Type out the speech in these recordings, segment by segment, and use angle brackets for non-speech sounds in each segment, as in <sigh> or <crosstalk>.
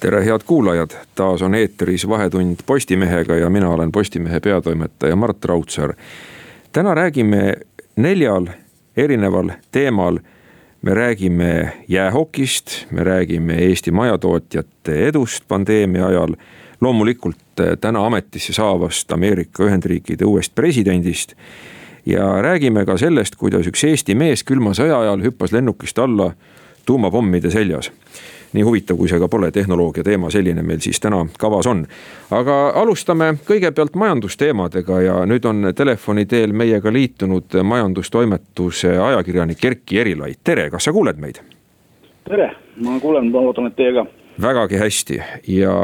tere, head kuulajad, taas on eetris Vahetund Postimehega ja mina olen Postimehe peatoimetaja Mart Raudsaar. täna räägime neljal erineval teemal. me räägime jäähokist, me räägime Eesti majatootjate edust pandeemia ajal. loomulikult täna ametisse saavast Ameerika Ühendriikide uuest presidendist. ja räägime ka sellest, kuidas üks Eesti mees külma sõja ajal hüppas lennukist alla tuumapommide seljas nii huvitav, kui see ka pole, tehnoloogia teema selline meil siis täna kavas on. aga alustame kõigepealt majandusteemadega ja nüüd on telefoni teel meiega liitunud majandustoimetuse ajakirjanik Erkki Erilait, tere, kas sa kuuled meid? tere, ma kuulen, ma loodan, et teie ka. vägagi hästi ja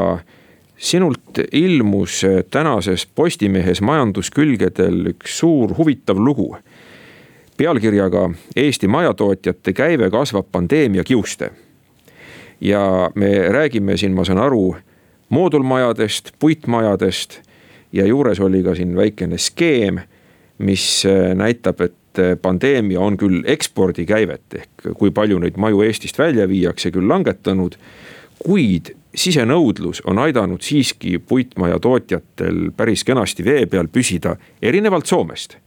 sinult ilmus tänases Postimehes majanduskülgedel üks suur huvitav lugu. pealkirjaga Eesti majatootjate käive kasvab pandeemia kiuste ja me räägime siin, ma saan aru, moodulmajadest, puitmajadest ja juures oli ka siin väikene skeem, mis äh, näitab, et äh, pandeemia on küll ekspordikäivet ehk kui palju neid maju Eestist välja viiakse, küll langetanud. kuid sisenõudlus on aidanud siiski puitmaja tootjatel päris kenasti vee peal püsida, erinevalt Soomest.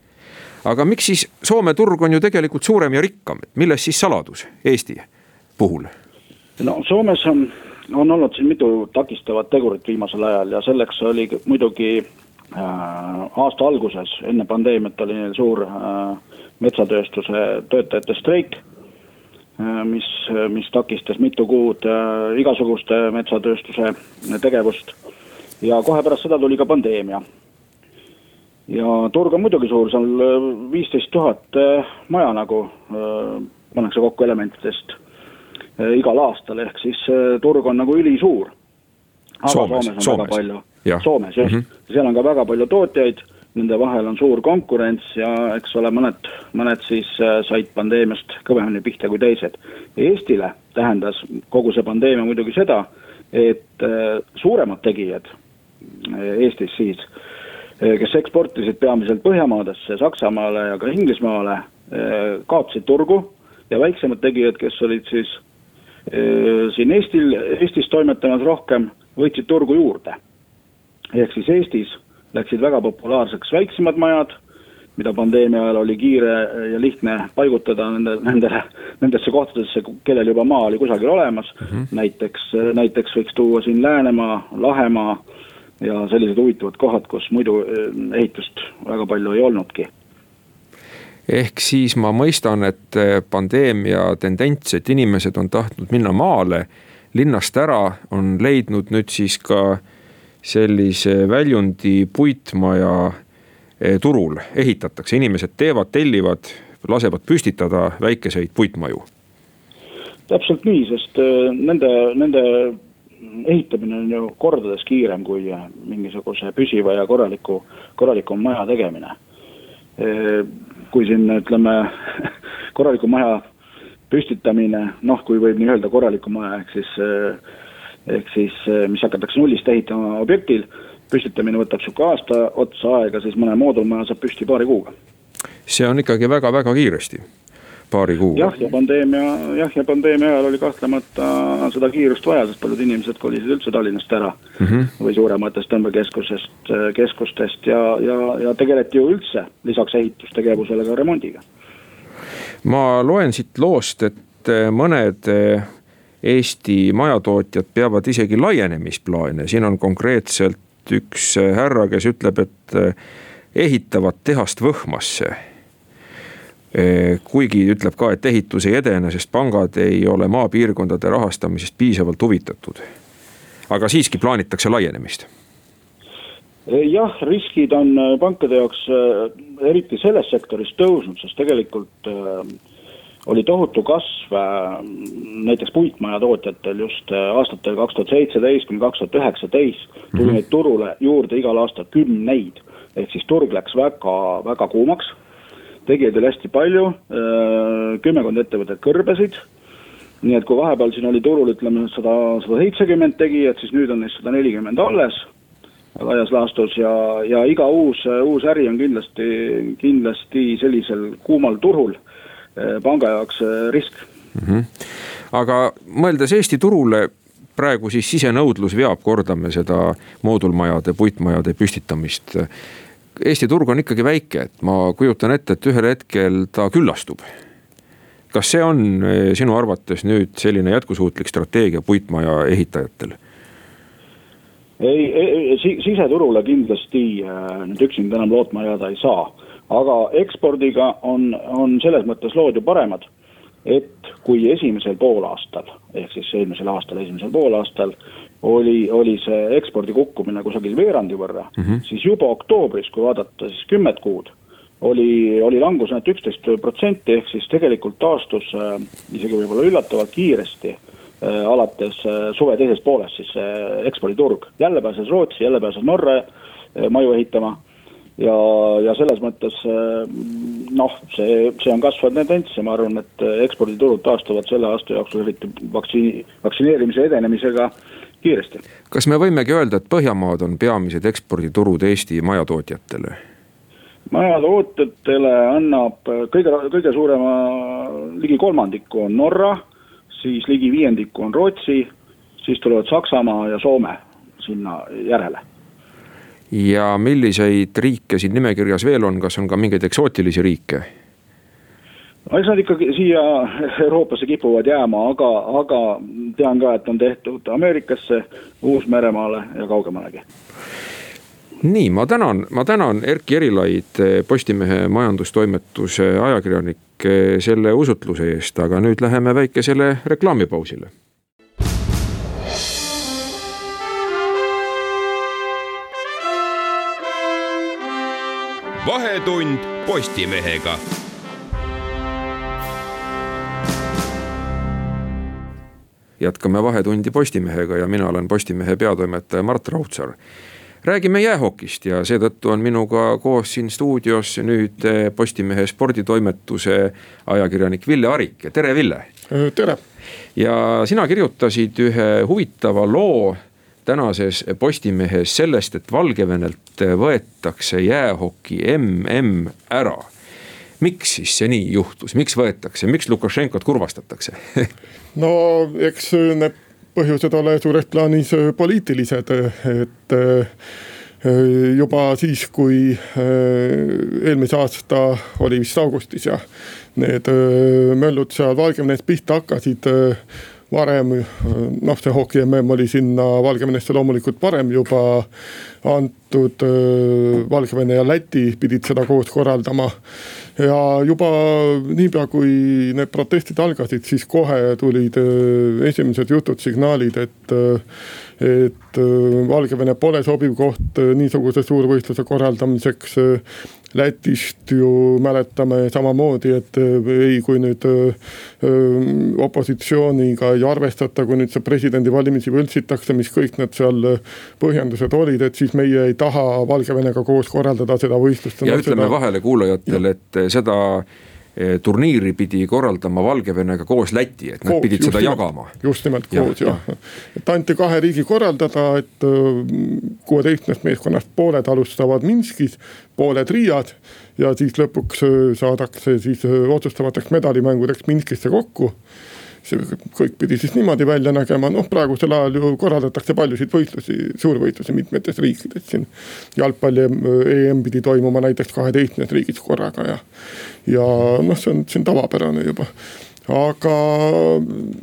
aga miks siis Soome turg on ju tegelikult suurem ja rikkam, milles siis saladus Eesti puhul? No Soomes on, on olnud siin mitu takistavat tegurit viimasel ajal ja selleks oli muidugi äh, aasta alguses, enne pandeemiat oli neil suur äh, metsatööstuse töötajate streik äh,. mis, mis takistas mitu kuud äh, igasuguste metsatööstuse tegevust. ja kohe pärast seda tuli ka pandeemia. ja turg on muidugi suur, seal äh, viisteist tuhat äh, maja nagu äh, pannakse kokku elementidest igal aastal, ehk siis äh, turg on nagu ülisuur. aga Soomes, Soomes on väga palju, Soomes just mm, -hmm. seal on ka väga palju tootjaid, nende vahel on suur konkurents ja eks ole, mõned, mõned siis äh, said pandeemiast kõvemini pihta kui teised. Eestile tähendas kogu see pandeemia muidugi seda, et suuremad tegijad Eestis siis, kes eksportisid peamiselt Põhjamaadesse, Saksamaale ja ka Inglismaale, kaotasid turgu ja väiksemad tegijad, kes olid siis siin Eestil, Eestis toimetamas rohkem, võtsid turgu juurde. ehk siis Eestis läksid väga populaarseks väiksemad majad, mida pandeemia ajal oli kiire ja lihtne paigutada nende, nendele, nendesse kohtadesse, kellel juba maa oli kusagil olemas mm. -hmm. näiteks, näiteks võiks tuua siin Läänemaa, Lahemaa ja sellised huvitavad kohad, kus muidu ehitust väga palju ei olnudki ehk siis ma mõistan, et eh, pandeemia tendents, et inimesed on tahtnud minna maale, linnast ära, on leidnud nüüd siis ka sellise väljundi puitmaja eh, turul ehitatakse, inimesed teevad, tellivad, lasevad püstitada väikeseid puitmaju. täpselt nii, sest eh, nende, nende ehitamine on ju kordades kiirem kui mingisuguse püsiva ja korraliku, korraliku maja tegemine kui siin ütleme <laughs> korraliku maja püstitamine, noh, kui võib nii öelda, korraliku maja ehk siis, eh, ehk siis, eh, mis hakatakse nullist ehitama objektil, püstitamine võtab sihuke aasta otsa aega, siis mõne moodulmaja saab püsti paari kuuga. see on ikkagi väga-väga kiiresti paari kuuga. jah, ja pandeemia, jah, ja pandeemia ajal oli kahtlemata seda kiirust vaja, sest paljud inimesed kolisid üldse Tallinnast ära mm. -hmm. või suurematest tõmbekeskusest, keskustest ja, ja, ja tegeleti ju üldse lisaks ehitustegevusele ka remondiga. ma loen siit loost, et mõned Eesti majatootjad peavad isegi laienemisplaane, siin on konkreetselt üks härra, kes ütleb, et ehitavad tehast Võhmasse kuigi ütleb ka, et ehitus ei edene, sest pangad ei ole maapiirkondade rahastamisest piisavalt huvitatud. aga siiski plaanitakse laienemist jah, riskid on eh, pankade jaoks eriti selles sektoris tõusnud, sest tegelikult oli tohutu kasv näiteks puitmaja tootjatel just aastatel kaks tuhat seitseteist kuni kaks tuhat üheksateist tuli -hmm. neid turule juurde igal aastal kümneid ehk siis turg läks väga, väga kuumaks. Tegijaid oli hästi palju, kümmekond ettevõtet kõrbesid nii et kui vahepeal siin oli turul ütleme sada, sada seitsekümmend tegijat, siis nüüd on neist sada nelikümmend alles laias laastus ja, ja iga uus, uus äri on kindlasti, kindlasti sellisel kuumal turul eh, panga jaoks eh, risk mm. -hmm. aga mõeldes Eesti turule, praegu siis sisenõudlus veab, kordame seda moodulmajade, puitmajade püstitamist. Eesti turg on ikkagi väike, et ma kujutan ette, et ühel hetkel ta küllastub. kas see on eh, sinu arvates nüüd selline jätkusuutlik strateegia puitmaja ehitajatel? ei, ei, siseturule kindlasti äh, nüüd üksinda enam lootma jääda ei saa, aga ekspordiga on, on selles mõttes lood ju paremad, et kui esimesel poolaastal, ehk siis eelmisel aastal, esimesel poolaastal oli, oli see ekspordi kukkumine kusagil veerandi võrra mm, -hmm. siis juba oktoobris, kui vaadata siis kümmet kuud, oli, oli langus ainult üksteist protsenti, ehk siis tegelikult taastus äh, isegi võib-olla üllatavalt kiiresti Äh, alates äh, suve teisest poolest siis see eksporditurg. jälle pääses Rootsi, jälle pääses Norra äh, maju ehitama ja, ja selles mõttes noh, see, see on kasvav tendents ja ma arvan, et eksporditurud taastuvad selle aasta jooksul eriti vaktsiini, vaktsineerimise edenemisega kiiresti. kas me võimegi öelda, et Põhjamaad on peamised eksporditurud Eesti majatootjatele? majatootjatele annab kõige, kõige suurema, ligi kolmandiku on Norra siis ligi viiendiku on Rootsi, siis tulevad Saksamaa ja Soome sinna järele. ja milliseid riike siin nimekirjas veel on, kas on ka mingeid eksootilisi riike? No eks nad ikkagi siia Euroopasse kipuvad jääma, aga, aga tean ka, et on tehtud Ameerikasse, Uus-Meremaale ja kaugemalegi nii, ma tänan, ma tänan Erkki Erilaid, Postimehe majandustoimetuse ajakirjanik selle usutluse eest, aga nüüd läheme väikesele reklaamipausile. vahetund Postimehega jätkame Vahetundi Postimehega ja mina olen Postimehe peatoimetaja Mart Raudsaar räägime jäähokist ja seetõttu on minuga koos siin stuudios nüüd eh, Postimehe sporditoimetuse ajakirjanik Ville Arik, tere Ville. Tere. ja sina kirjutasid ühe huvitava loo tänases Postimehes sellest, et Valgevenelt võetakse jäähoki mm ära. Miks siis see nii juhtus, miks võetakse, miks Lukašenkot kurvastatakse? <laughs> No eks need põhjused ole suures plaanis äh, poliitilised, et äh, juba siis, kui äh, eelmise aasta oli vist augustis ja need möllud seal Valgevenes pihta hakkasid varem, noh, see hoki mm oli sinna Valgevenesse loomulikult varem juba antud. Valgevene ja Läti pidid seda koos korraldama. ja juba niipea, kui need protestid algasid, siis kohe tulid esimesed jutud, signaalid, et et Valgevene pole sobiv koht niisuguse suurvõistluse korraldamiseks. Lätist ju mäletame samamoodi, et ei, kui nüüd opositsiooniga ei arvestata, kui nüüd see presidendivalimisi võltsitakse, mis kõik need seal põhjendused olid, et siis meie ei taha Valgevenega koos korraldada seda võistlust. ja ütleme seda... vahele kuulajatele, et seda turniiri pidi korraldama Valgevenega koos Läti, et nad koos, pidid seda nimelt, jagama. just nimelt koos jah ja. ja., et anti kahe riigi korraldada, et äh, kuueteistkümnest meeskonnast pooled alustavad Minskis, pooled Riias. ja siis lõpuks äh, saadakse siis äh, otsustavateks medalimängudeks Minskisse kokku see kõik pidi siis niimoodi välja nägema, noh praegusel ajal ju korraldatakse paljusid võistlusi, suurvõistlusi mitmetes riikides siin. jalgpalli EM pidi toimuma näiteks kaheteistkümnes riigis korraga ja, ja noh, see on, see on tavapärane juba aga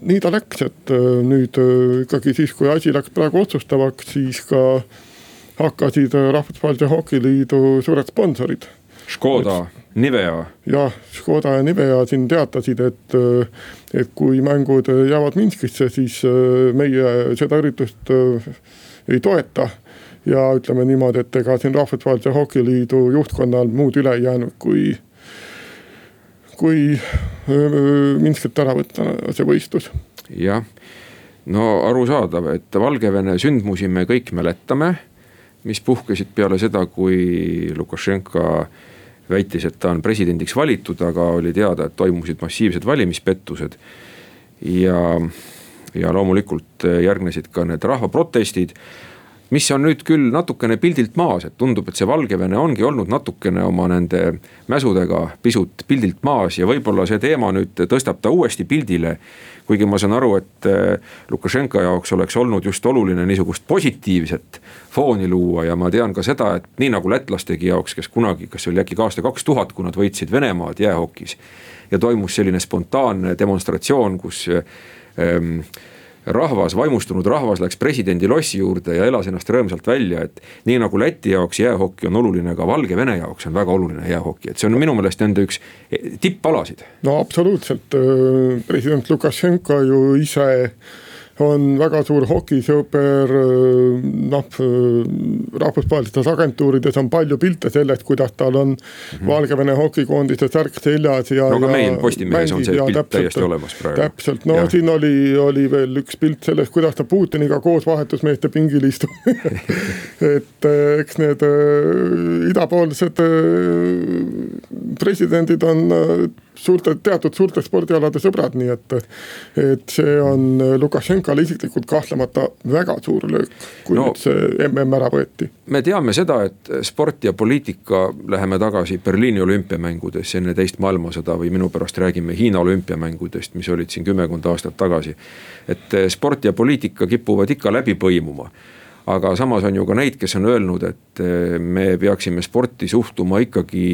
nii ta läks, et äh, nüüd äh, ikkagi siis, kui asi läks praegu otsustavaks, siis ka hakkasid äh, Rahvusvahelise Hokiliidu suured sponsorid Škoda, Nivea. jah, Škoda ja Nivea siin teatasid, et, et kui mängud jäävad Minskisse, siis äh, meie seda üritust äh, ei toeta. ja ütleme niimoodi, et ega siin Rahvusvahelise Hokiliidu juhtkonnal muud üle ei jäänud, kui, kui äh, Minskilt ära võtta see võistlus. jah, no arusaadav, et Valgevene sündmusi me kõik mäletame mis puhkesid peale seda, kui Lukašenka väitis, et ta on presidendiks valitud, aga oli teada, et toimusid massiivsed valimispettused. ja, ja loomulikult järgnesid ka need rahvaprotestid mis on nüüd küll natukene pildilt maas, et tundub, et see Valgevene ongi olnud natukene oma nende mäsudega pisut pildilt maas ja võib-olla see teema nüüd tõstab ta uuesti pildile. kuigi ma saan aru, et eh, Lukašenka jaoks oleks olnud just oluline niisugust positiivset fooni luua ja ma tean ka seda, et nii nagu lätlastegi jaoks, kes kunagi, kas see oli äkki ka aasta kaks tuhat, kui nad võitsid Venemaad jäähokis. ja toimus selline spontaanne demonstratsioon, kus ähm, rahvas, vaimustunud rahvas läks presidendi lossi juurde ja elas ennast rõõmsalt välja, et. nii nagu Läti jaoks jäähoki on oluline, ka Valgevene jaoks on väga oluline jäähoki, et see on minu meelest nende üks tippalasid. no absoluutselt, president Lukašenka ju ise on väga suur hokisõber, noh rahvusvahelistes agentuurides on palju pilte sellest, kuidas tal on mm -hmm. Valgevene hokikoondise särk seljas ja. no aga meil Postimehes on see pilt täpselt, täiesti olemas praegu. täpselt, no ja. siin oli, oli veel üks pilt sellest, kuidas ta Putiniga koos vahetusmeeste pingil istub <laughs> et eh, eks need äh, idapoolsed äh, presidendid on äh, suurte, teatud suurte spordialade sõbrad, nii et. et see on Lukašenkale isiklikult kahtlemata väga suur löök, kui no, nüüd see mm ära võeti. me teame seda, et sport ja poliitika, läheme tagasi Berliini olümpiamängudesse enne teist maailmasõda või minu pärast räägime Hiina olümpiamängudest, mis olid siin kümmekond aastat tagasi. et sport ja poliitika kipuvad ikka läbi põimuma aga samas on ju ka neid, kes on öelnud, et eh, me peaksime sporti suhtuma ikkagi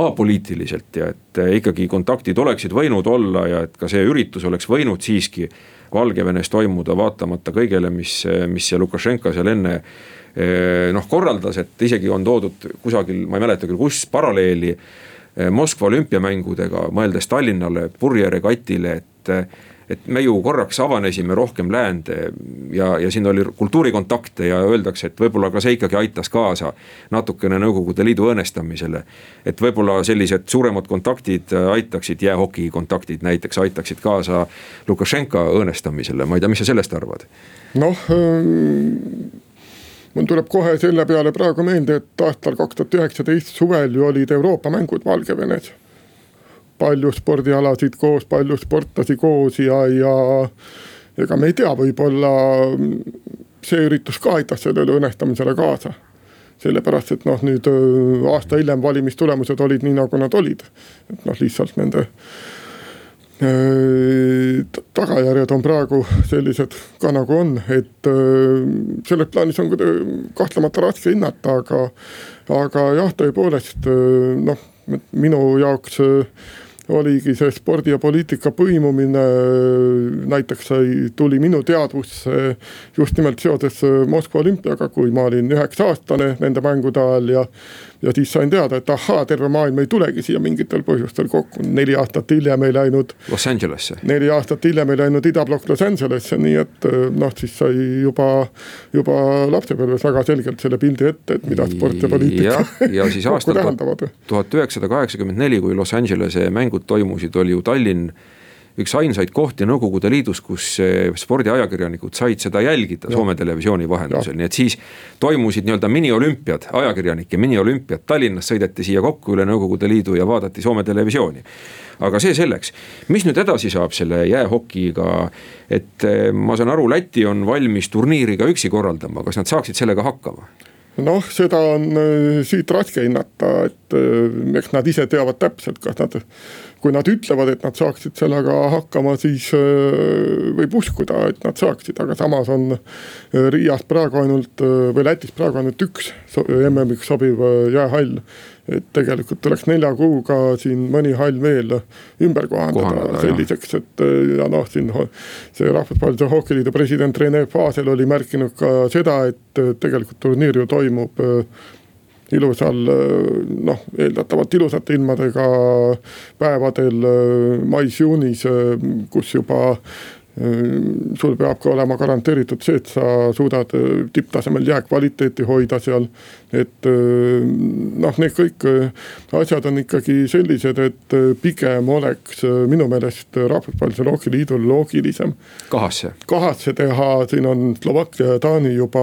apoliitiliselt ja et eh, ikkagi kontaktid oleksid võinud olla ja et ka see üritus oleks võinud siiski Valgevenes toimuda, vaatamata kõigele, mis, mis see Lukašenka seal enne eh, noh korraldas, et isegi on toodud kusagil, ma ei mäleta küll, kus paralleeli Moskva olümpiamängudega, mõeldes Tallinnale purjeregatile, et et me ju korraks avanesime rohkem läände ja, ja siin oli kultuurikontakte ja öeldakse, et võib-olla ka see ikkagi aitas kaasa natukene Nõukogude Liidu õõnestamisele. et võib-olla sellised suuremad kontaktid aitaksid, jäähoki kontaktid näiteks aitaksid kaasa Lukašenka õõnestamisele, ma ei tea, mis sa sellest arvad? noh ähm mul tuleb kohe selle peale praegu meelde, et aastal kaks tuhat üheksateist suvel ju olid Euroopa mängud Valgevenes palju spordialasid koos, palju sportlasi koos ja, ja ega me ei tea, võib-olla see üritus ka aitas sellele õnnestamisele kaasa. sellepärast, et noh, nüüd aasta hiljem valimistulemused olid nii, nagu nad olid. et noh, lihtsalt nende tagajärjed on praegu sellised ka nagu on, et selles plaanis on kahtlemata raske hinnata, aga, aga jah, tõepoolest noh, minu jaoks oligi see spordi ja poliitika põimumine näiteks sai, tuli minu teadvusse just nimelt seoses Moskva olümpiaga, kui ma olin üheksa aastane nende mängude ajal ja ja siis sain teada, et ahaa, terve maailm ei tulegi siia mingitel põhjustel kokku, neli aastat hiljem ei läinud. Los Angelesse. neli aastat hiljem ei läinud idablokk Los Angelesse, nii et noh, siis sai juba, juba lapsepõlves väga selgelt selle pildi ette, et mida sport ja poliitika. ja siis aastal tuhat üheksasada kaheksakümmend neli, kui Los Angelese mängud toimusid, oli ju Tallinn üks ainsaid kohti Nõukogude Liidus, kus eh, spordiajakirjanikud said seda jälgida ja. Soome televisiooni vahendusel, nii et siis toimusid nii-öelda miniolümpiad, ajakirjanike miniolümpiad, Tallinnas sõideti siia kokku üle Nõukogude Liidu ja vaadati Soome televisiooni. Aga see selleks, mis nüüd edasi saab selle jäähokiga, et eh, ma saan aru, Läti on valmis turniiri ka üksi korraldama, kas nad saaksid sellega hakkama? Noh, seda on eh, siit raske hinnata, et eks nad ise teavad täpselt, kas nad kui nad ütlevad, et nad saaksid sellega hakkama, siis äh, võib uskuda, et nad saaksid, aga samas on äh, Riias praegu ainult äh, või Lätis praegu ainult üks MM-iks sobiv jäähall. Et tegelikult tuleks nelja kuuga siin mõni hall veel ümber kohandada, kohandada selliseks, et ja noh, siin see rahvusvahelise hokiliidu president Rene Fasel oli märkinud ka seda, et tegelikult turniir ju toimub ilusal noh, eeldatavalt ilusate ilmadega päevadel mais-juunis, kus juba sul peab ka olema garanteeritud see, et sa suudad tipptasemel jääkvaliteeti hoida seal. Et noh, need kõik asjad on ikkagi sellised, et pigem oleks minu meelest Rahvusvahelisel Hookiliidul loogilisem. kahasse. kahasse teha, siin on Slovakkia ja Taani juba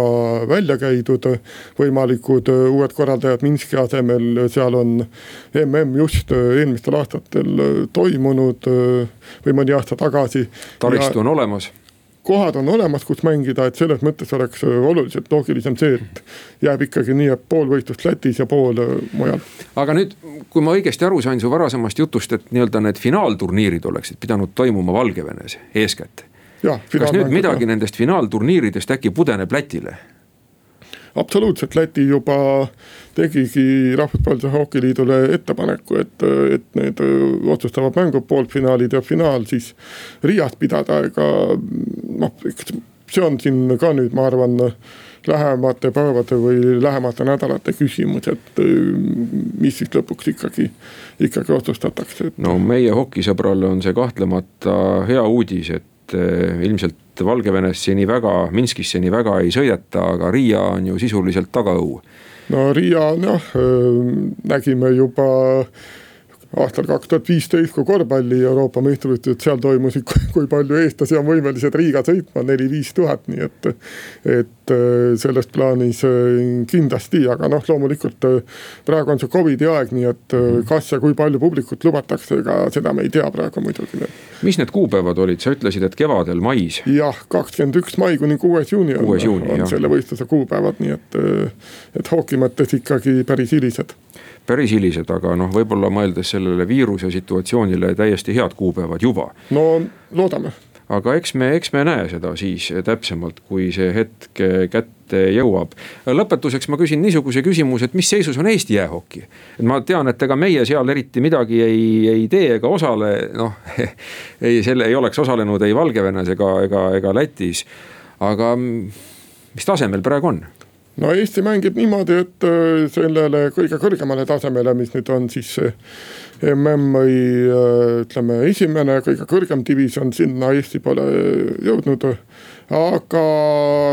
välja käidud võimalikud uued korraldajad Minski asemel, seal on mm just eelmistel aastatel toimunud või mõni aasta tagasi. taristu on olemas kohad on olemas, kus mängida, et selles mõttes oleks oluliselt loogilisem see, et jääb ikkagi nii, et pool võistlust Lätis ja pool äh, mujal. aga nüüd, kui ma õigesti aru sain su varasemast jutust, et nii-öelda need finaalturniirid oleksid pidanud toimuma Valgevenes eeskätt. kas nüüd midagi nendest finaalturniiridest äkki pudeneb Lätile? Absoluutselt, Läti juba tegigi Rahvusvahelisele Hokiliidule ettepaneku, et, et need otsustavad mängud, poolfinaalid ja finaal siis Riias pidada, ega noh, eks see on siin ka nüüd, ma arvan lähemate päevade või lähemate nädalate küsimus, et mis siis lõpuks ikkagi, ikkagi otsustatakse. no meie hokisõbrale on see kahtlemata hea uudis, et eh, ilmselt Valgevenesse nii väga, Minskisse nii väga ei sõideta, aga Riia on ju sisuliselt tagaõu. no Riia jah, nägime juba aastal kaks tuhat viisteist, kui korvpalli Euroopa meistrivõistlused seal toimusid, kui palju eestlasi on võimelised Riiga sõitma, neli-viis tuhat, nii et. et äh, selles plaanis äh, kindlasti, aga noh, loomulikult äh, praegu on see Covidi aeg, nii et kas ja kui palju publikut lubatakse, ega seda me ei tea praegu muidugi. mis need kuupäevad olid, sa ütlesid, et kevadel, mais? jah, kakskümmend üks mai kuni kuues juuni on, juuni, on selle võistluse kuupäevad, nii et, et hooki mõttes ikkagi päris hilised päris hilised, aga noh, võib-olla mõeldes sellele viiruse situatsioonile täiesti head kuupäevad juba. no loodame. aga eks me, eks me näe seda siis täpsemalt, kui see hetk kätte jõuab. lõpetuseks ma küsin niisuguse küsimuse, et mis seisus on Eesti jäähoki? et ma tean, et ega meie seal eriti midagi ei, ei tee ega osale, noh <laughs> ei, selle ei oleks osalenud ei Valgevenes ega, ega, ega Lätis. aga mis tasemel praegu on? No Eesti mängib niimoodi, et äh, sellele kõige kõrgemale tasemele, mis nüüd on siis MM-i äh, ütleme, esimene kõige kõrgem divisjon, sinna Eesti pole jõudnud. aga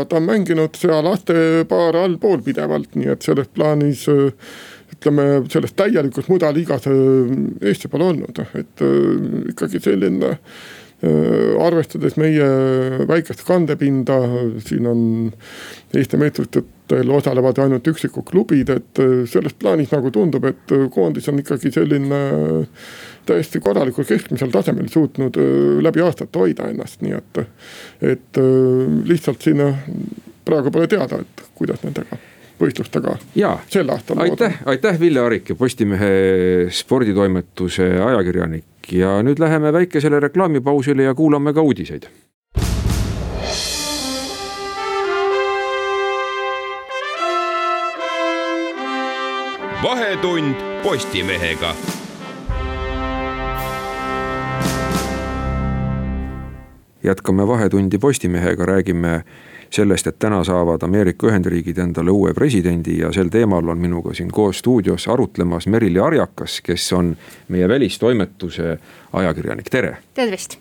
ta on mänginud seal astepaare allpool pidevalt, nii et selles plaanis äh, ütleme, selles täielikus mudaliigas Eesti pole olnud, et ikkagi selline arvestades meie väikest kandepinda, siin on Eesti meistrivõistlustel osalevad ainult üksikud klubid, et selles plaanis nagu tundub, et koondis on ikkagi selline täiesti korralikul keskmisel tasemel suutnud läbi aastate hoida ennast, nii et, et lihtsalt siin praegu pole teada, et kuidas nendega võistlustega ja, sel aastal. aitäh, aitäh, Ville Arik, Postimehe sporditoimetuse ajakirjanik ja nüüd läheme väikesele reklaamipausile ja kuulame ka uudiseid. vahetund Postimehega. Jätkame Vahetundi Postimehega, räägime sellest, et täna saavad Ameerika Ühendriigid endale uue presidendi ja sel teemal on minuga siin koos stuudios arutlemas Merili Arjakas, kes on meie välistoimetuse ajakirjanik, tere. tervist.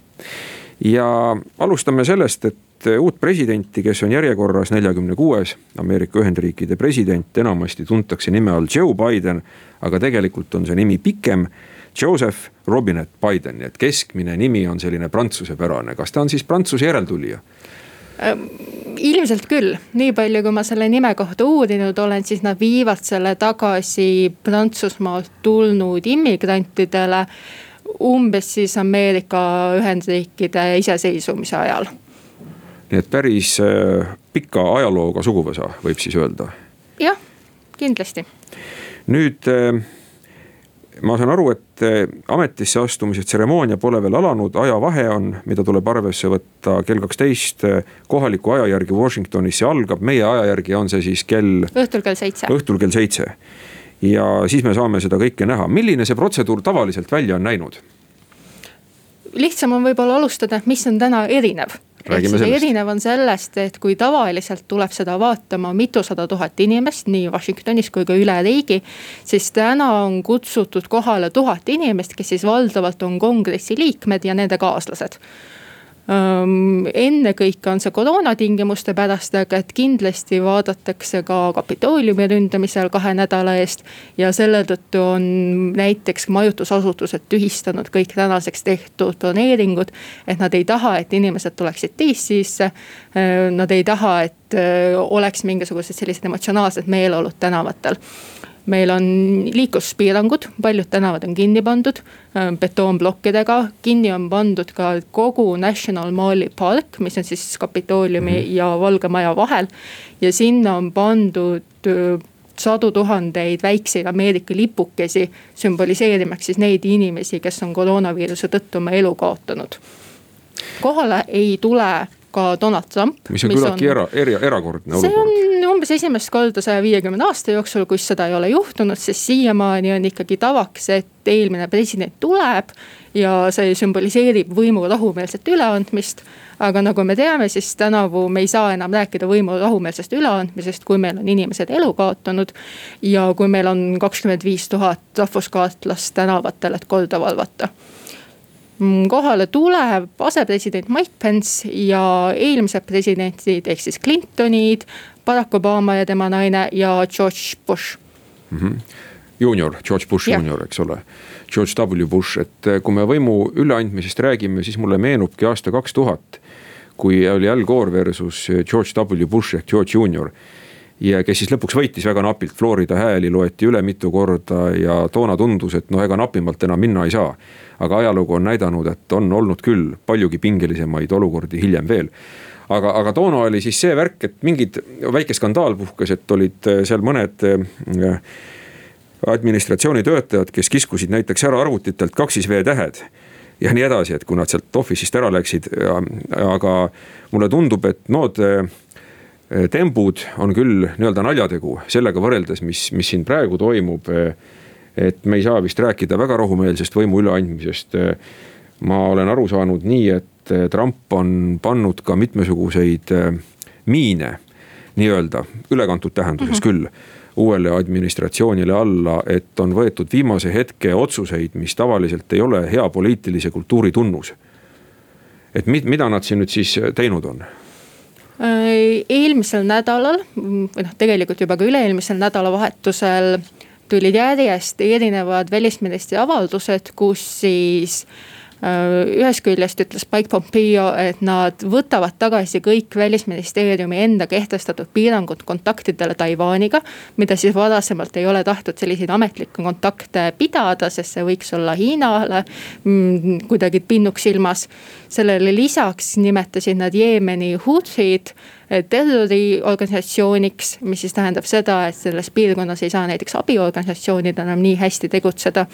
ja alustame sellest, et uut presidenti, kes on järjekorras neljakümne kuues Ameerika Ühendriikide president, enamasti tuntakse nime all Joe Biden, aga tegelikult on see nimi pikem. Joseph Robinette Biden, nii et keskmine nimi on selline prantsusepärane, kas ta on siis Prantsuse järeltulija? Ilmselt küll, nii palju, kui ma selle nime kohta uurinud olen, siis nad viivad selle tagasi Prantsusmaalt tulnud immigrantidele. umbes siis Ameerika Ühendriikide iseseisvumise ajal. nii et päris äh, pika ajalooga suguvõsa, võib siis öelda. jah, kindlasti. nüüd äh, ma saan aru, et eh, ametisse astumise tseremoonia pole veel alanud, ajavahe on, mida tuleb arvesse võtta kell kaksteist eh, kohaliku aja järgi Washingtonis see algab, meie aja järgi on see siis kell. õhtul kell seitse. õhtul kell seitse. ja siis me saame seda kõike näha, milline see protseduur tavaliselt välja on näinud? lihtsam on võib-olla alustada, mis on täna erinev ehk siis erinev on sellest, et kui tavaliselt tuleb seda vaatama mitusada tuhat inimest nii Washingtonis kui ka üle riigi. siis täna on kutsutud kohale tuhat inimest, kes siis valdavalt on kongressi liikmed ja nende kaaslased ennekõike on see koroona tingimuste pärast, aga et kindlasti vaadatakse ka Kapitooliumi ründamisel kahe nädala eest. ja selle tõttu on näiteks majutusasutused tühistanud kõik tänaseks tehtud broneeringud. et nad ei taha, et inimesed tuleksid DC-sse. Nad ei taha, et oleks mingisugused sellised emotsionaalsed meeleolud tänavatel meil on liikluspiirangud, paljud tänavad on kinni pandud äh, betoonplokkidega, kinni on pandud ka kogu National Mali park, mis on siis Kapitooliumi -hmm. ja Valge Maja vahel. ja sinna on pandud äh, sadu tuhandeid väikseid Ameerika lipukesi, sümboliseerimaks siis neid inimesi, kes on koroonaviiruse tõttu oma elu kaotanud. kohale ei tule ka Donald Trump. mis on küllaltki era, eri, erakordne olukord. see on umbes esimest korda saja viiekümne aasta jooksul, kus seda ei ole juhtunud, sest siiamaani on ikkagi tavaks, et eelmine president tuleb. ja see sümboliseerib võimu rahumeelset üleandmist. aga nagu me teame, siis tänavu me ei saa enam rääkida võimu rahumeelsest üleandmisest, kui meil on inimesed elu kaotanud. ja kui meil on kakskümmend viis tuhat rahvuskaartlast tänavatel, et korda valvata kohale tuleb asepresident Mike Pence ja eelmised presidendid ehk siis Clintonid, Barack Obama ja tema naine ja George Bush mm. -hmm. juunior, George Bush ja. juunior, eks ole. George W Bush, et eh, kui me võimu üleandmisest räägime, siis mulle meenubki aasta kaks tuhat. kui oli Al Gore versus George W Bush ehk George Junior ja kes siis lõpuks võitis väga napilt, Florida hääli loeti üle mitu korda ja toona tundus, et noh, ega napimalt enam minna ei saa aga ajalugu on näidanud, et on olnud küll paljugi pingelisemaid olukordi hiljem veel aga, aga toona oli siis see värk, et mingid, väike skandaal puhkes, et olid äh, seal mõned äh, administratsiooni töötajad, kes kiskusid näiteks ära arvutitelt kaksis V-tähed. ja nii edasi, et kui nad sealt office'ist ära läksid, aga mulle tundub, et nood äh, tembud on küll nii-öelda naljategu sellega võrreldes, mis, mis siin praegu toimub et me ei saa vist rääkida väga rahumeelsest võimu üleandmisest. ma olen aru saanud nii, et Trump on pannud ka mitmesuguseid äh, miine nii-öelda ülekantud tähenduses mm -hmm. küll uuele administratsioonile alla, et on võetud viimase hetke otsuseid, mis tavaliselt ei ole hea poliitilise kultuuri tunnus. et mida nad siin nüüd siis teinud on? Äh, eelmisel nädalal või noh, tegelikult juba ka üle-eelmisel nädalavahetusel tulid järjest erinevad välisministri avaldused, kus siis ühest küljest ütles Mike Pompeo, et nad võtavad tagasi kõik välisministeeriumi enda kehtestatud piirangud kontaktidele Taiwaniga. mida siis varasemalt ei ole tahtnud selliseid ametlikke kontakte pidada, sest see võiks olla Hiinale mm, kuidagi pinnuks silmas. sellele lisaks nimetasid nad Jeemeni Houthid terroriorganisatsiooniks, mis siis tähendab seda, et selles piirkonnas ei saa näiteks abiorganisatsioonid enam nii hästi tegutseda.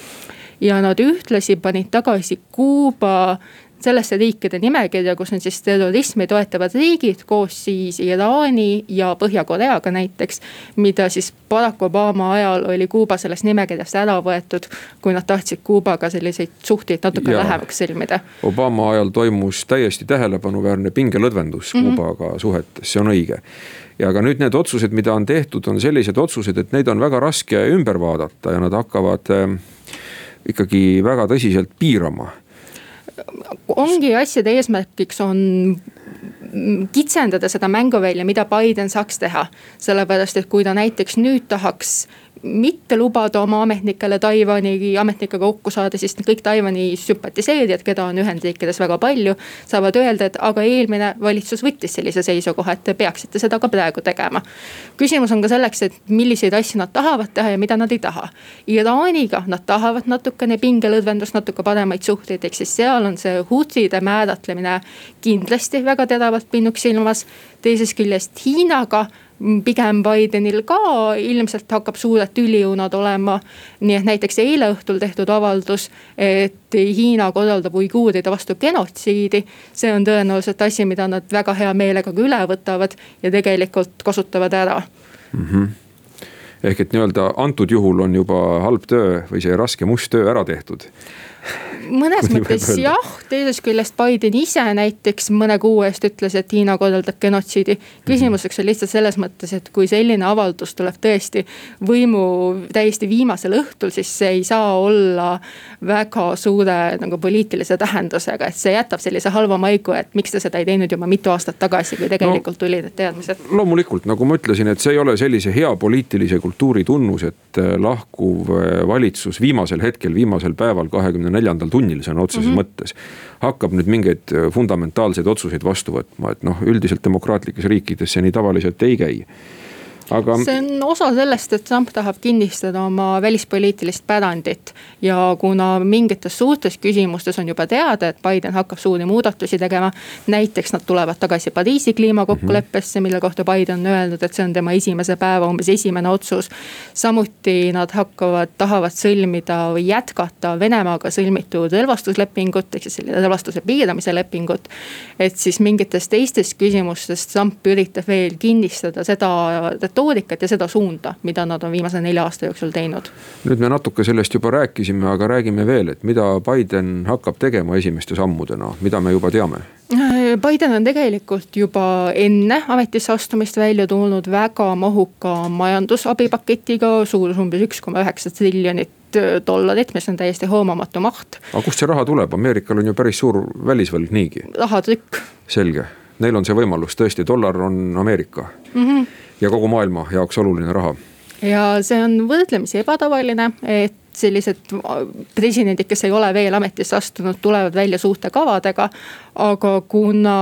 Ja nad ühtlasi panid tagasi Kuuba sellesse riikide nimekirja, kus on siis terrorismi toetavad riigid koos siis Iraani ja Põhja-Koreaga näiteks. mida siis Barack Obama ajal oli Kuuba sellest nimekirjast ära võetud, kui nad tahtsid Kuubaga selliseid suhteid natuke ja. lähemaks sõlmida. Obama ajal toimus täiesti tähelepanuväärne pingelõdvendus mm -hmm. Kuubaga suhetes, see on õige ja aga nüüd need otsused, mida on tehtud, on sellised otsused, et neid on väga raske ümber vaadata ja nad hakkavad äh, ikkagi väga tõsiselt piirama ongi asjade eesmärgiks on kitsendada seda mänguvälja, mida Biden saaks teha. sellepärast, et kui ta näiteks nüüd tahaks mitte lubada oma ametnikele Taiwan'i ametnikega kokku saada, siis kõik Taiwan'i sümpatiseerijad, keda on Ühendriikides väga palju. saavad öelda, et aga eelmine valitsus võttis sellise seisukoha, et te peaksite seda ka praegu tegema. küsimus on ka selleks, et milliseid asju nad tahavad teha ja mida nad ei taha. Iraaniga nad tahavad natukene pingelõdvendust, natuke paremaid suhteid, ehk siis seal on see Houthide määratlemine kindlasti väga teravalt pinnuks silmas. teisest küljest Hiinaga pigem Bidenil ka ilmselt hakkab suured tüliõunad olema. nii et näiteks eile õhtul tehtud avaldus, et Hiina korraldab uiguuride vastu genotsiidi. see on tõenäoliselt asi, mida nad väga hea meelega ka üle võtavad ja tegelikult kasutavad ära mm. -hmm ehk et nii-öelda antud juhul on juba halb töö või see raske must töö ära tehtud mõnes mõttes jah, teisest küljest Biden ise näiteks mõne kuu eest ütles, et Hiina korraldab genotsiidi. küsimuseks on lihtsalt selles mõttes, et kui selline avaldus tuleb tõesti võimu täiesti viimasel õhtul, siis see ei saa olla väga suure nagu poliitilise tähendusega, et see jätab sellise halva maigu, et miks te seda ei teinud juba mitu aastat tagasi, kui tegelikult no, tulid need teadmised. loomulikult, nagu ma ütlesin, et see ei ole sellise hea poliitilise kultuuri tunnus, et äh, lahkuv äh, valitsus viimasel hetkel, viimasel päeval, kahekümne neljandal tunnil sõna otseses mm -hmm. mõttes. hakkab nüüd mingeid äh, fundamentaalseid otsuseid vastu võtma, et noh, üldiselt demokraatlikes riikides see nii tavaliselt ei käi aga. see on osa sellest, et Trump tahab kinnistada oma välispoliitilist pärandit. ja kuna mingites suurtes küsimustes on juba teada, et Biden hakkab suuri muudatusi tegema. näiteks nad tulevad tagasi Pariisi kliimakokkuleppesse, mille kohta Biden on öelnud, et see on tema esimese päeva umbes esimene otsus. samuti nad hakkavad, tahavad sõlmida või jätkata Venemaaga sõlmitud relvastuslepingut, ehk siis selle relvastuse piiramise lepingut. et siis mingites teistes küsimustes Trump üritab veel kinnistada seda metoodikat ja seda suunda, mida nad on viimase nelja aasta jooksul teinud. nüüd me natuke sellest juba rääkisime, aga räägime veel, et mida Biden hakkab tegema esimeste sammudena, mida me juba teame? Biden on tegelikult juba enne ametisse astumist välja tulnud väga mahuka majandusabipaketiga, suurus umbes üks koma üheksa triljonit dollarit, mis on täiesti hoomamatu maht. aga kust see raha tuleb, Ameerikal on ju päris suur välisvõlg niigi. rahatrükk. selge, neil on see võimalus, tõesti, dollar on Ameerika mm. -hmm ja kogu maailma jaoks oluline raha. ja see on võrdlemisi ebatavaline, et sellised presidendid, kes ei ole veel ametisse astunud, tulevad välja suurte kavadega. aga kuna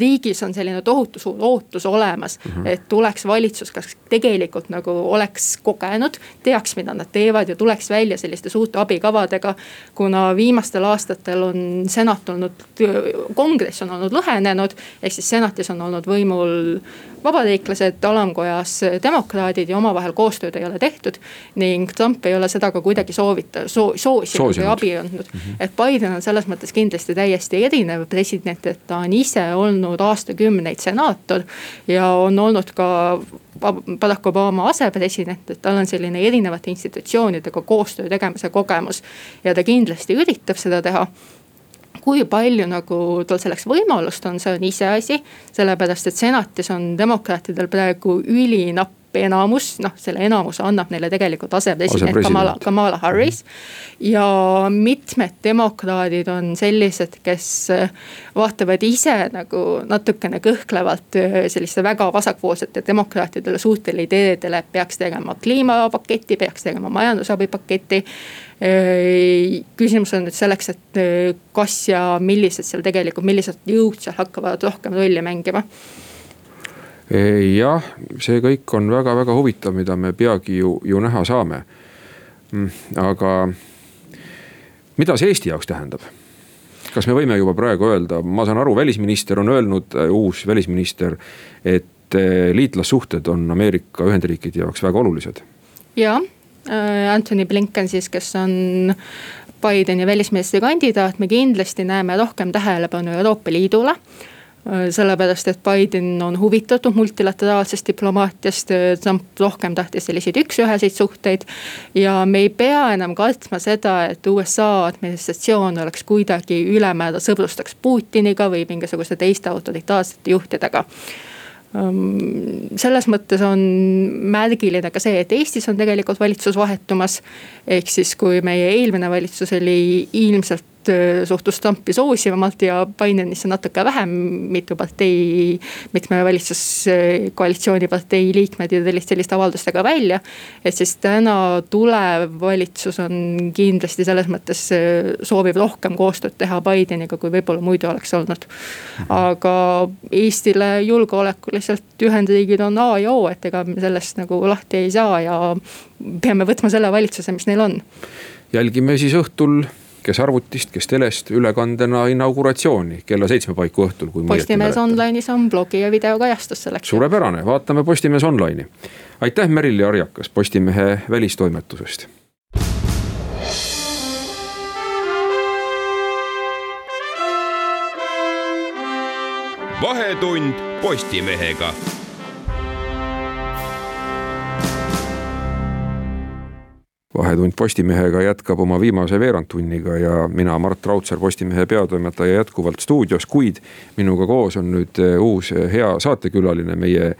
riigis on selline tohutu suur ootus olemas mm, -hmm. et tuleks valitsus, kas tegelikult nagu oleks kogenud, teaks, mida nad teevad ja tuleks välja selliste suurte abikavadega. kuna viimastel aastatel on senat olnud, kongress on olnud lõhenenud, ehk siis senatis on olnud võimul vabariiklased, alamkojas demokraadid ja omavahel koostööd ei ole tehtud. ning Trump ei ole seda ka kuidagi soovita- soo,, soosinud või abi andnud mm. -hmm. et Biden on selles mõttes kindlasti täiesti erinev president, et ta on ise olnud aastakümneid senaator. ja on olnud ka Barack Obama asepresident, et tal on selline erinevate institutsioonidega koostöö tegemise kogemus. ja ta kindlasti üritab seda teha kui palju nagu tal selleks võimalust on, see on iseasi. sellepärast, et senatis on demokraatidel praegu ülinapp enamus, noh selle enamuse annab neile tegelikult asepresident. Kamala, Kamala Harris. ja mitmed demokraadid on sellised, kes äh, vaatavad ise nagu natukene kõhklevalt äh, selliste väga vasakpoolsete demokraatidele suurtele ideedele, et peaks tegema kliimapaketi, peaks tegema majandusabipaketi äh, küsimus on nüüd selleks, et kas ja millised seal tegelikult, millised jõud seal hakkavad rohkem rolli mängima jah, see kõik on väga-väga huvitav, mida me peagi ju, ju näha saame. Mm, aga mida see Eesti jaoks tähendab? kas me võime juba praegu öelda, ma saan aru, välisminister on öelnud, äh, uus välisminister, et äh, liitlassuhted on Ameerika Ühendriikide jaoks väga olulised. ja, äh, Anthony Blinken siis, kes on Bideni välisministri kandidaat, me kindlasti näeme rohkem tähelepanu Euroopa Liidule sellepärast, et Biden on huvitatud multilateraalsest diplomaatiast, äh, Trump rohkem tahtis selliseid üks-üheseid suhteid. ja me ei pea enam kartma seda, et USA administratsioon oleks kuidagi ülemäära sõbrustaks Putiniga või mingisuguste teiste autoritaarsete juhtidega ähm, selles mõttes on märgiline ka see, et Eestis on tegelikult valitsus vahetumas. ehk siis, kui meie eelmine valitsus oli ilmselt Äh, suhtus Trumpi soosivamalt ja Bidenisse natuke vähem. mitu partei, mitme valitsuskoalitsiooni partei liikmed ju tulid selliste avaldustega välja. et siis täna tulev valitsus on kindlasti selles mõttes äh, soovib rohkem koostööd teha Bideniga, kui võib-olla muidu oleks olnud. aga Eestile julgeolekuliselt Ühendriigid on A ja O, et ega me sellest nagu lahti ei saa ja peame võtma selle valitsuse, mis neil on. jälgime siis õhtul kes arvutist, kes telest ülekandena inauguratsiooni kella seitsme paiku õhtul. Postimees Online'is on blogi ja videokajastus selleks. suurepärane, vaatame Postimees Online'i. aitäh, Merilli Arjakas Postimehe välistoimetusest. vahetund Postimehega vahetund Postimehega jätkab oma viimase veerandtunniga ja mina, Mart Raudsaar, Postimehe peatoimetaja jätkuvalt stuudios, kuid minuga koos on nüüd eh, uus eh, hea saatekülaline, meie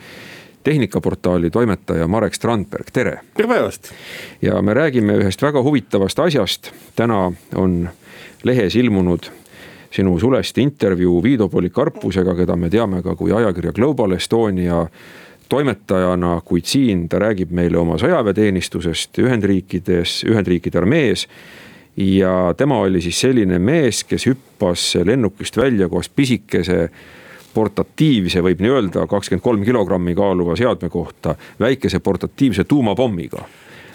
tehnikaportaali toimetaja Marek Strandberg, tere. tere päevast. ja me räägime ühest väga huvitavast asjast, täna on lehes ilmunud sinu sulest intervjuu Viido Polikarpusega, keda me teame ka kui ajakirja Global Estonia toimetajana, kuid siin ta räägib meile oma sõjaväeteenistusest Ühendriikides, Ühendriikide armees. ja tema oli siis selline mees, kes hüppas lennukist välja koos pisikese portatiivse, võib nii öelda, kakskümmend kolm kilogrammi kaaluva seadme kohta väikese portatiivse tuumapommiga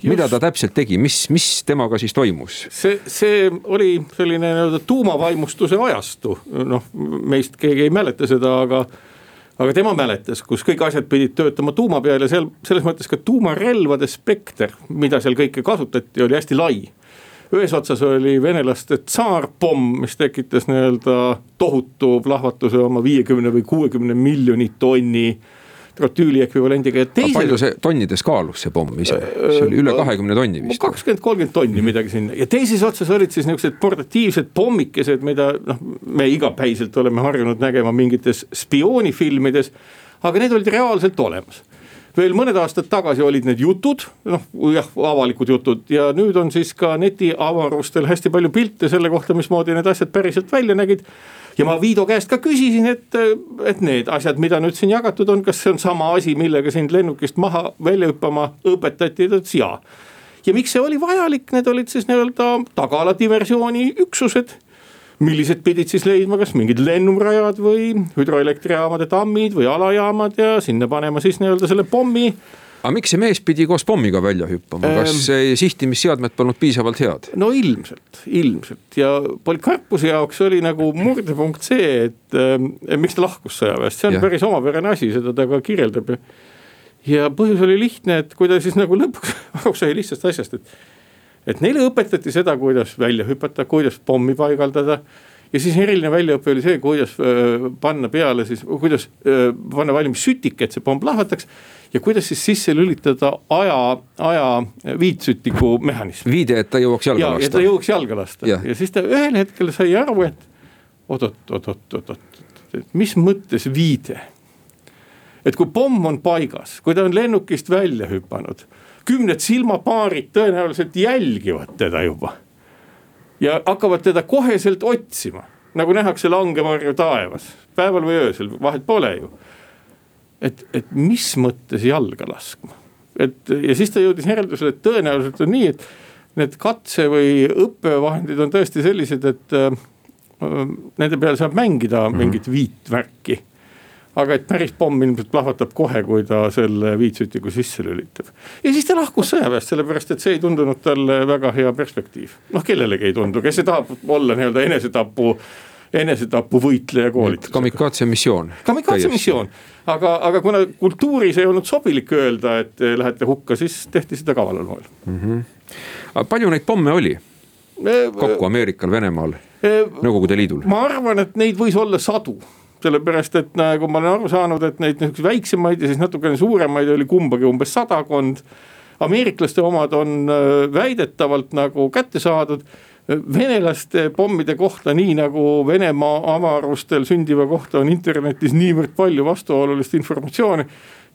mida ta täpselt tegi, mis, mis temaga siis toimus? see, see oli selline nii-öelda tuumavaimustuse ajastu, noh meist keegi ei mäleta seda, aga aga tema mäletas, kus kõik asjad pidid töötama tuuma peal ja seal selles mõttes ka tuumarelvade spekter, mida seal kõike kasutati, oli hästi lai. ühes otsas oli venelaste tsaarpomm, mis tekitas nii-öelda tohutu plahvatuse oma viiekümne või kuuekümne miljoni tonni trotüüli ekvivalendiga ja teisel. palju see tonnides kaalus see pomm ise, see oli üle kahekümne tonni vist? kakskümmend, kolmkümmend tonni midagi sinna ja teises otsas olid siis niuksed portatiivsed pommikesed, mida noh, me igapäiselt oleme harjunud nägema mingites spioonifilmides. aga need olid reaalselt olemas veel mõned aastad tagasi olid need jutud, noh jah, avalikud jutud ja nüüd on siis ka netiavarustel hästi palju pilte selle kohta, mismoodi need asjad päriselt välja nägid ja ma Viido käest ka küsisin, et, et need asjad, mida nüüd siin jagatud on, kas see on sama asi, millega sind lennukist maha välja hüppama õpetati, ta ütles jaa. ja miks see oli vajalik, need olid siis nii-öelda tagala diversiooni üksused. Millised pidid siis leidma, kas mingid lennurajad või hüdroelektrijaamade tammid või alajaamad ja sinna panema siis nii-öelda selle pommi aga miks see mees pidi koos pommiga välja hüppama, kas ehm. sihtimisseadmed polnud piisavalt head? no ilmselt, ilmselt ja Polikarpuse jaoks oli nagu murdepunkt see, et äh, miks ta lahkus sõjaväest, see on ja. päris omapärane asi, seda ta ka kirjeldab ja. põhjus oli lihtne, et kui ta siis nagu lõpuks <laughs> aru sai lihtsast asjast, et, et neile õpetati seda, kuidas välja hüpata, kuidas pommi paigaldada ja siis eriline väljaõpe oli see, kuidas panna peale siis, kuidas panna valmis sütik, et see pomm plahvataks ja kuidas siis sisse lülitada aja, aja viitsütiku mehhanism. viide, et ta jõuaks jalga lasta. et ta jõuaks jalga lasta ja. ja siis ta ühel hetkel sai aru, et oot-oot-oot-oot-oot, et mis mõttes viide. et kui pomm on paigas, kui ta on lennukist välja hüpanud, kümned silmapaarid tõenäoliselt jälgivad teda juba. ja hakkavad teda koheselt otsima, nagu nähakse langemarju taevas, päeval või öösel, vahet pole ju et, et mis mõttes jalga laskma. et ja siis ta jõudis järeldusele, et tõenäoliselt on nii, et need katse või õppevahendid on tõesti sellised, et äh, nende peal saab mängida mhm. mingit viitvärki aga et päris pomm ilmselt plahvatab kohe, kui ta selle viitsütiku sisse lülitab. ja siis ta lahkus sõjaväest, sellepärast et see ei tundunud talle väga hea perspektiiv. noh, kellelegi ei tundu, kes tahab olla nii-öelda enesetapu enesetapuvõitleja koolitus. kamikaze missioon. kamikaze missioon, aga, aga kuna kultuuris ei olnud sobilik öelda, et lähete hukka, siis tehti seda kavalal moel mm. -hmm. aga palju neid pomme oli kokku Ameerikal, Venemaal, Nõukogude Liidul? ma arvan, et neid võis olla sadu sellepärast, et nagu ma olen aru saanud, et neid niisuguseid väiksemaid ja siis natukene suuremaid oli kumbagi umbes sadakond. ameeriklaste omad on äh, väidetavalt nagu kätte saadud venelaste pommide kohta, nii nagu Venemaa avarustel sündiva kohta on internetis niivõrd palju vastuolulist informatsiooni.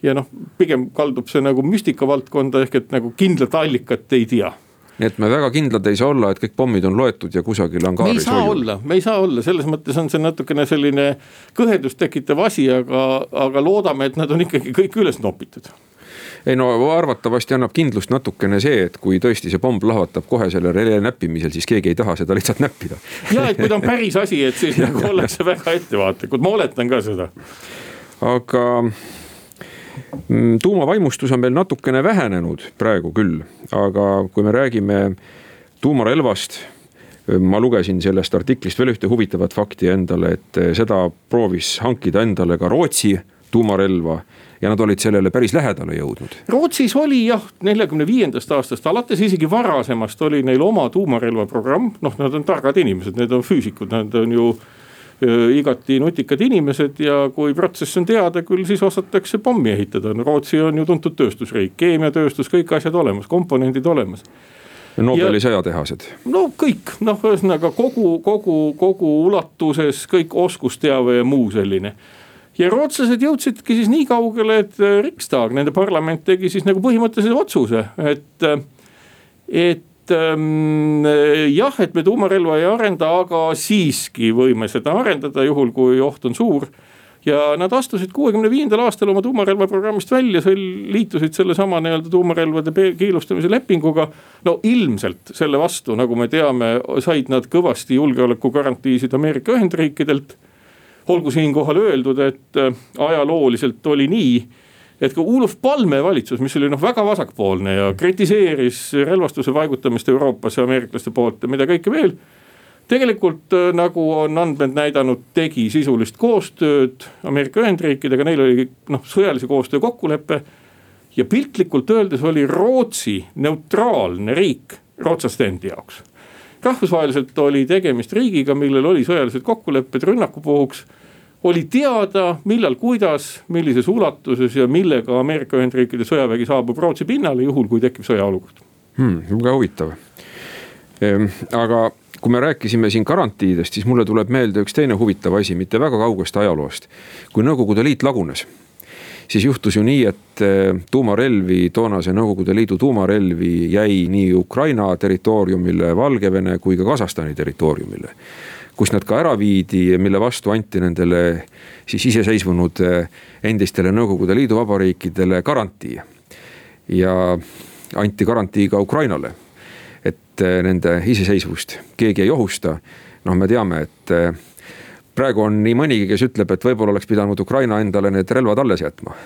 ja noh, pigem kaldub see nagu müstika valdkonda ehk et nagu kindlat allikat ei tea nii et me väga kindlad ei saa olla, et kõik pommid on loetud ja kusagil hoiul. me ei saa hoiul. olla, me ei saa olla, selles mõttes on see natukene selline kõhedust tekitav asi, aga, aga loodame, et nad on ikkagi kõik üles nopitud ei no arvatavasti annab kindlust natukene see, et kui tõesti see pomm plahvatab kohe selle relje näppimisel, siis keegi ei taha seda lihtsalt näppida. ja, et kui ta on päris asi, et siis <laughs> nagu ollakse väga ettevaatlikud, ma oletan ka seda. aga mm, tuumavaimustus on meil natukene vähenenud praegu küll, aga kui me räägime tuumarelvast ma lugesin sellest artiklist veel ühte huvitavat fakti endale, et seda proovis hankida endale ka Rootsi tuumarelva ja nad olid sellele päris lähedale jõudnud. Rootsis oli jah, neljakümne viiendast aastast alates, isegi varasemast oli neil oma tuumarelvaprogramm, noh, nad on targad inimesed, need on füüsikud, nad on ju igati nutikad inimesed ja kui protsess on teada, küll siis osatakse pommi ehitada, no Rootsi on ju tuntud tööstusriik, keemiatööstus, kõik asjad olemas, komponendid olemas Nobeli sõjatehased. no kõik, noh, ühesõnaga kogu, kogu, kogu ulatuses kõik oskusteave ja muu selline ja rootslased jõudsidki siis nii kaugele, et äh, Riksdag, nende parlament tegi siis nagu põhimõttelise otsuse, et, äh, et ähm, jah, et me tuumarelva ei arenda, aga siiski võime seda arendada, juhul kui oht on suur ja nad astusid kuuekümne viiendal aastal oma tuumarelvaprogrammist välja, liitusid sellesama nii-öelda tuumarelvade keelustamise lepinguga. no ilmselt selle vastu, nagu me teame, said nad kõvasti julgeolekugarantiisid Ameerika Ühendriikidelt olgu siinkohal öeldud, et äh, ajalooliselt oli nii et ka Olof Palme valitsus, mis oli noh väga vasakpoolne ja kritiseeris relvastuse paigutamist Euroopasse ameeriklaste poolt ja mida kõike veel. tegelikult äh, nagu on andmed näidanud, tegi sisulist koostööd Ameerika Ühendriikidega, neil oli noh sõjalise koostöö kokkulepe. ja piltlikult öeldes oli Rootsi neutraalne riik rootslaste endi jaoks rahvusvaheliselt oli tegemist riigiga, millel oli sõjalised kokkulepped rünnaku puhuks oli teada, millal, kuidas, millises ulatuses ja millega Ameerika Ühendriikide sõjavägi saabub Rootsi pinnale, juhul kui tekib sõjaolukord hmm,. väga huvitav ehm,, aga kui me rääkisime siin garantiidest, siis mulle tuleb meelde üks teine huvitav asi, mitte väga kaugest ajaloost. kui Nõukogude Liit lagunes, siis juhtus ju nii, et eh, tuumarelvi, toonase Nõukogude Liidu tuumarelvi jäi nii Ukraina territooriumile, Valgevene kui ka Kasahstani territooriumile kus nad ka ära viidi mille vastu anti nendele siis iseseisvunud eh, endistele Nõukogude Liidu vabariikidele garantii. ja anti garantii ka Ukrainale, et eh, nende iseseisvust keegi ei ohusta. noh, me teame, et eh, praegu on nii mõnigi, kes ütleb, et võib-olla oleks pidanud Ukraina endale need relvad alles jätma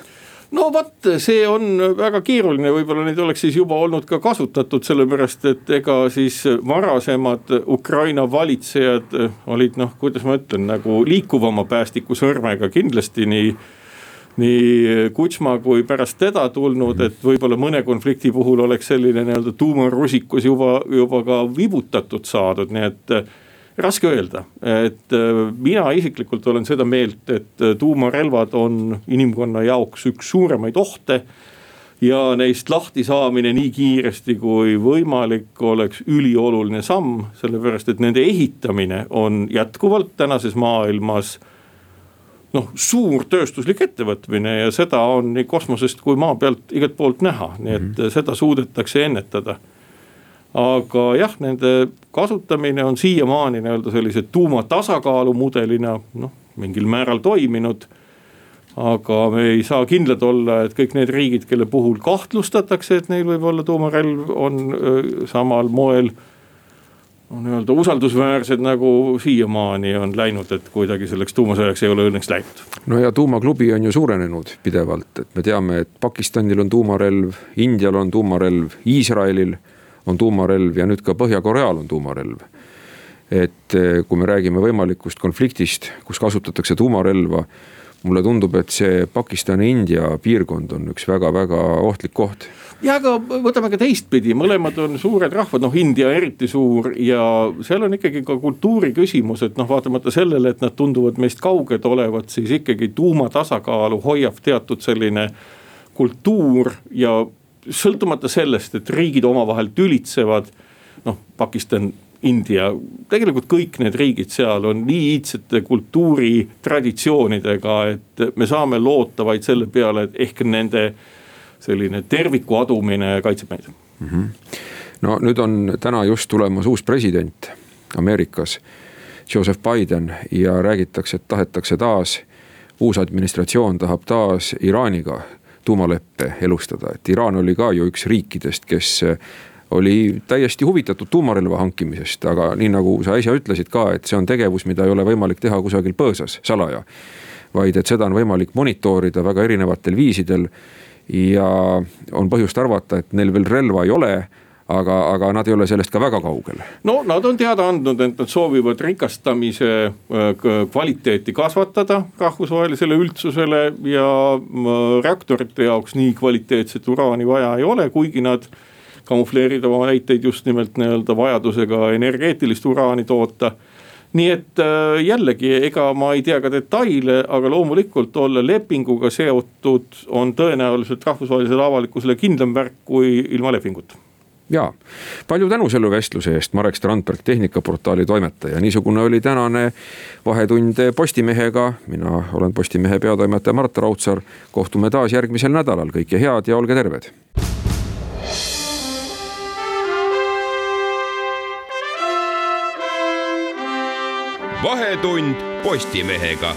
no vot, see on väga keeruline, võib-olla neid oleks siis juba olnud ka kasutatud, sellepärast et ega siis varasemad Ukraina valitsejad olid noh, kuidas ma ütlen, nagu liikuvama päästiku sõrmega kindlasti nii nii Kutšma kui pärast teda tulnud, et võib-olla mõne konflikti puhul oleks selline nii-öelda tuumarusikus juba, juba ka vibutatud saadud, nii et raske öelda, et äh, mina isiklikult olen seda meelt, et äh, tuumarelvad on inimkonna jaoks üks suuremaid ohte. ja neist lahti saamine nii kiiresti kui võimalik oleks ülioluline samm, sellepärast et nende ehitamine on jätkuvalt tänases maailmas noh, suur tööstuslik ettevõtmine ja seda on nii kosmosest kui maa pealt igalt poolt näha, nii et mm -hmm. seda suudetakse ennetada aga jah, nende kasutamine on siiamaani nii-öelda sellise tuumatasakaalu mudelina noh, mingil määral toiminud. aga me ei saa kindlad olla, et kõik need riigid, kelle puhul kahtlustatakse, et neil võib olla tuumarelv, on samal moel nii-öelda usaldusväärsed nagu siiamaani on läinud, et kuidagi selleks tuumasõjaks ei ole õnneks läinud. no ja tuumaklubi on ju suurenenud pidevalt, et me teame, et Pakistanil on tuumarelv, Indial on tuumarelv, Iisraelil on tuumarelv ja nüüd ka Põhja-Koreal on tuumarelv. et eh, kui me räägime võimalikust konfliktist, kus kasutatakse tuumarelva mulle tundub, et see Pakistani-India piirkond on üks väga-väga ohtlik koht. ja aga võtame ka teistpidi, mõlemad on suured rahvad, noh India eriti suur ja seal on ikkagi ka kultuuri küsimus, et noh, vaatamata sellele, et nad tunduvad meist kauged olevat, siis ikkagi tuumatasakaalu hoiab teatud selline kultuur ja sõltumata sellest, et riigid omavahel tülitsevad, noh, Pakistan India, tegelikult kõik need riigid seal on nii iidsete kultuuritraditsioonidega, et me saame loota vaid selle peale, et ehk nende selline terviku adumine kaitseb meid mm. -hmm. no nüüd on täna just tulemas uus president Ameerikas, Joseph Biden ja räägitakse, et tahetakse taas, uus administratsioon tahab taas Iraaniga tuumaleppe elustada, et Iraan oli ka ju üks riikidest, kes eh, oli täiesti huvitatud tuumarelva hankimisest, aga nii nagu sa äsja ütlesid ka, et see on tegevus, mida ei ole võimalik teha kusagil põõsas salaja. vaid et seda on võimalik monitoorida väga erinevatel viisidel. ja on põhjust arvata, et neil veel relva ei ole aga, aga nad ei ole sellest ka väga kaugel. no nad on teada andnud, et nad soovivad rikastamise äh, kvaliteeti kasvatada rahvusvahelisele üldsusele ja reaktorite jaoks nii kvaliteetset uraani vaja ei ole, kuigi nad kamufleerivad oma väiteid just nimelt nii-öelda vajadusega energeetilist uraani toota nii et äh, jällegi, ega ma ei tea ka detaile, aga loomulikult olla lepinguga seotud on tõenäoliselt rahvusvahelisele avalikkusele kindlam värk kui ilma lepinguta ja palju tänu selle vestluse eest, Marek Strandberg, Tehnikaportaali toimetaja, niisugune oli tänane Vahetund Postimehega. mina olen Postimehe peatoimetaja Mart Raudsaar. kohtume taas järgmisel nädalal, kõike head ja olge terved. vahetund Postimehega